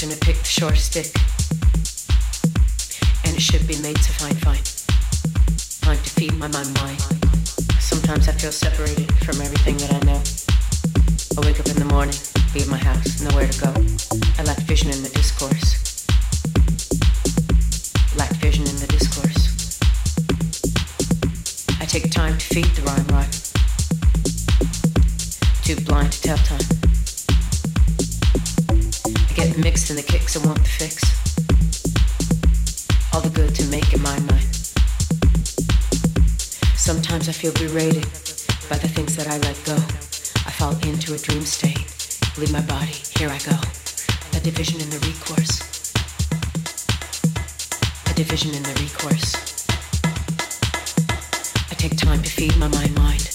And I pick the short stick. And it should be made to fine, fine. Time to feed my mind, mind. Sometimes I feel separated from everything that I know. I wake up in the morning, leave my house, nowhere to go. I lack vision in the discourse. Lack vision in the discourse. I take time to feed the rhyme right. Too blind to tell time. Mixed in the kicks I want the fix. All the good to make it my mind. Sometimes I feel berated by the things that I let go. I fall into a dream state. Leave my body, here I go. A division in the recourse. A division in the recourse. I take time to feed my mind, mind.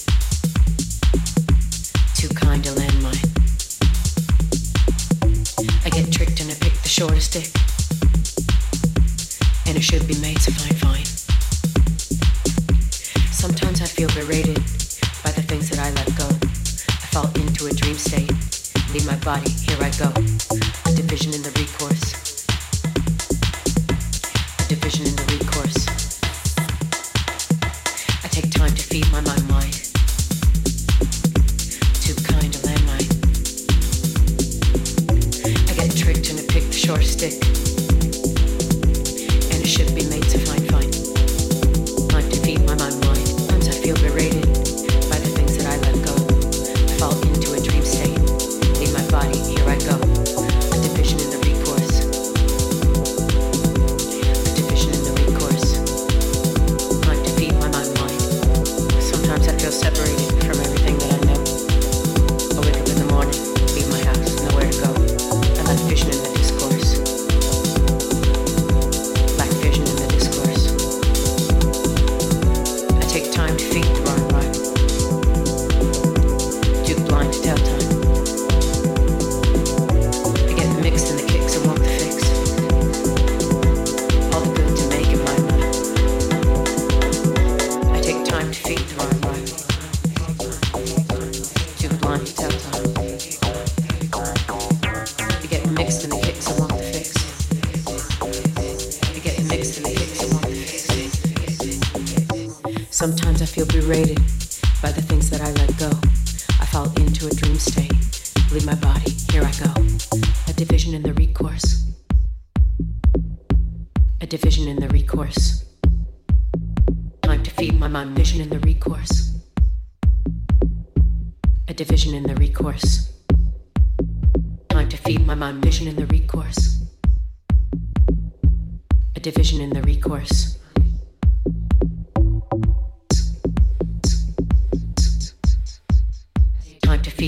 Feel berated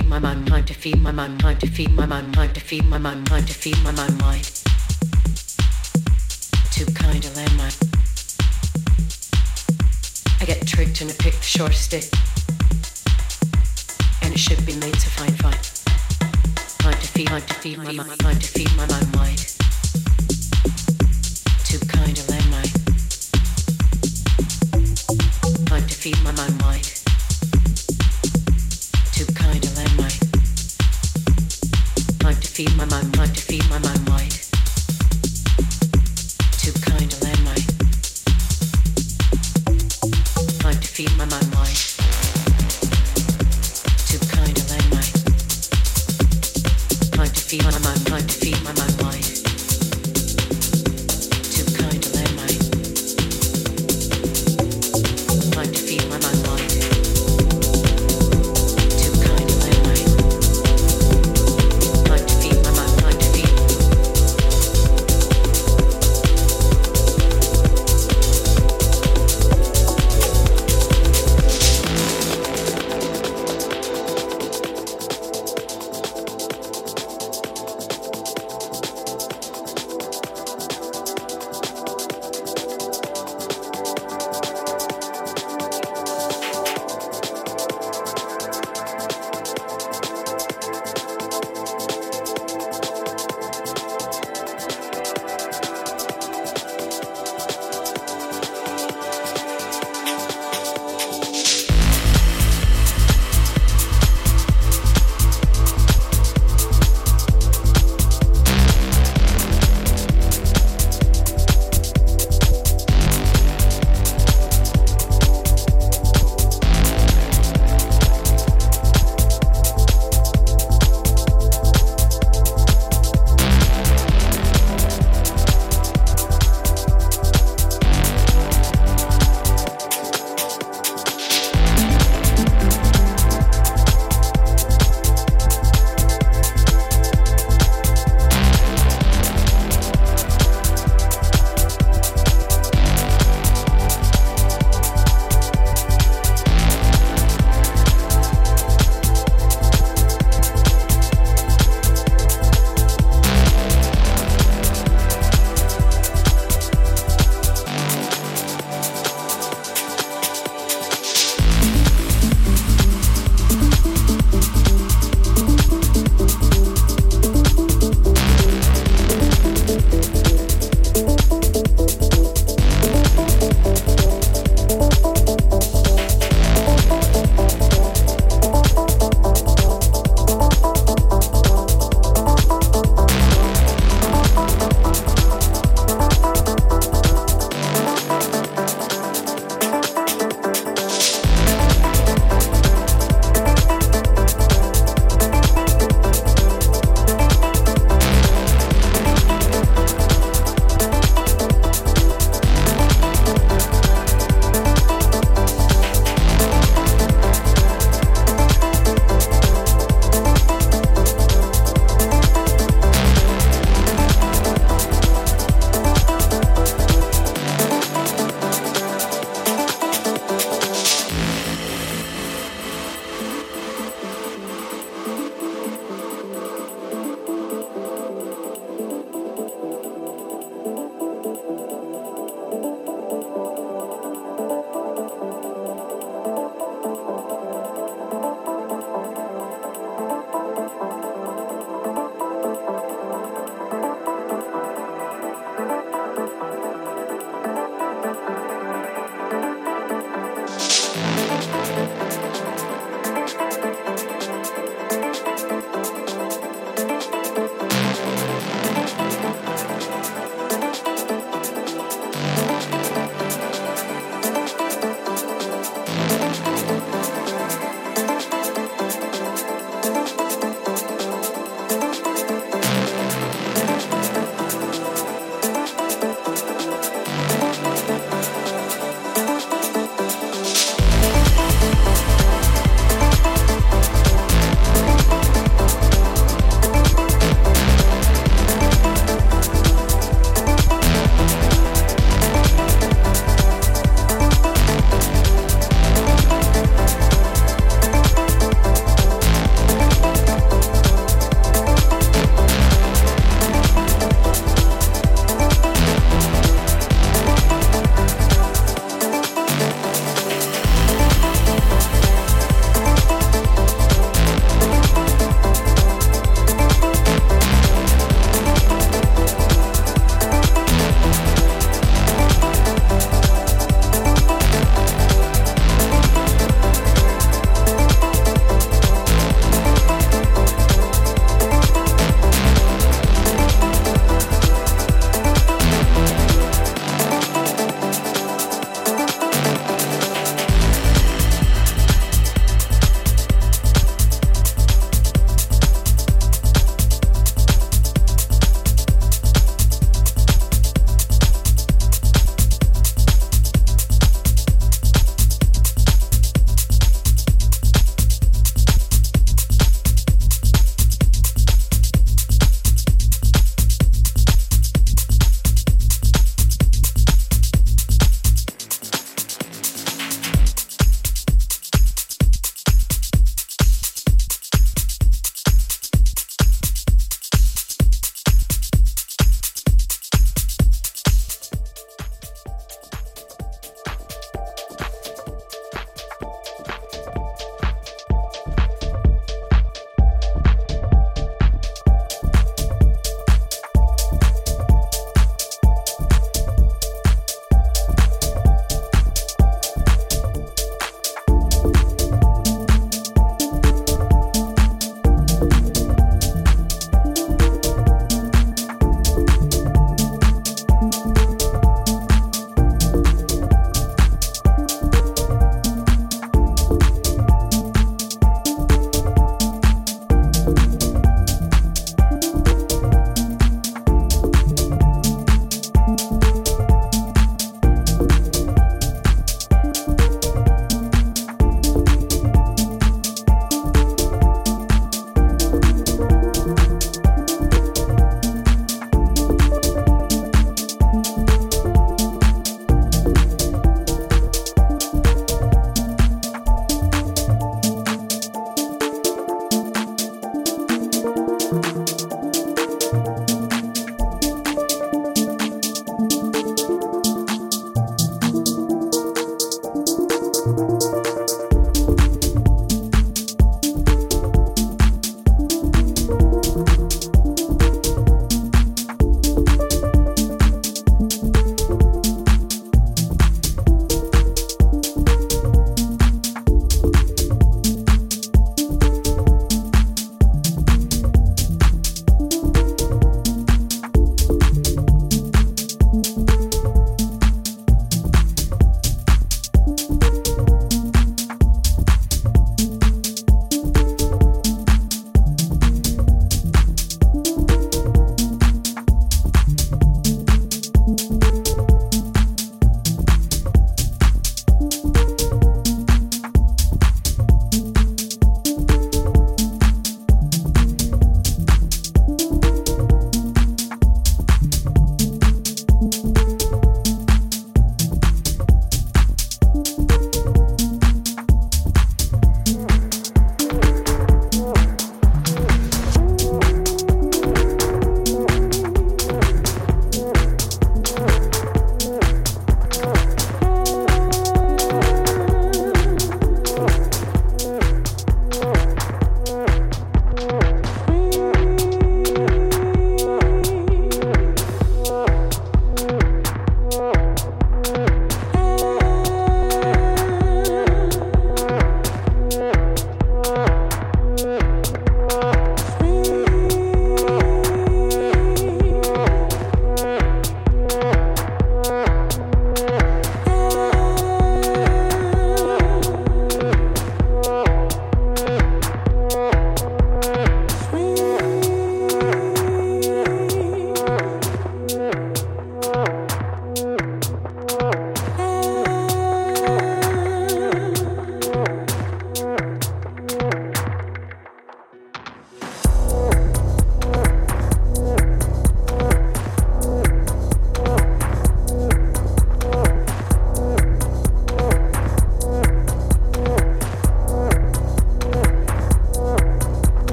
feed my mind, time to feed my mind, time to feed my mind, time to feed my mind, time to feed my mind, mind. Too kind to landmine. I get tricked and I pick the short stick. And it should be made to fine, fine. Time to feed, time to feed my mind, time to feed my mind, mind.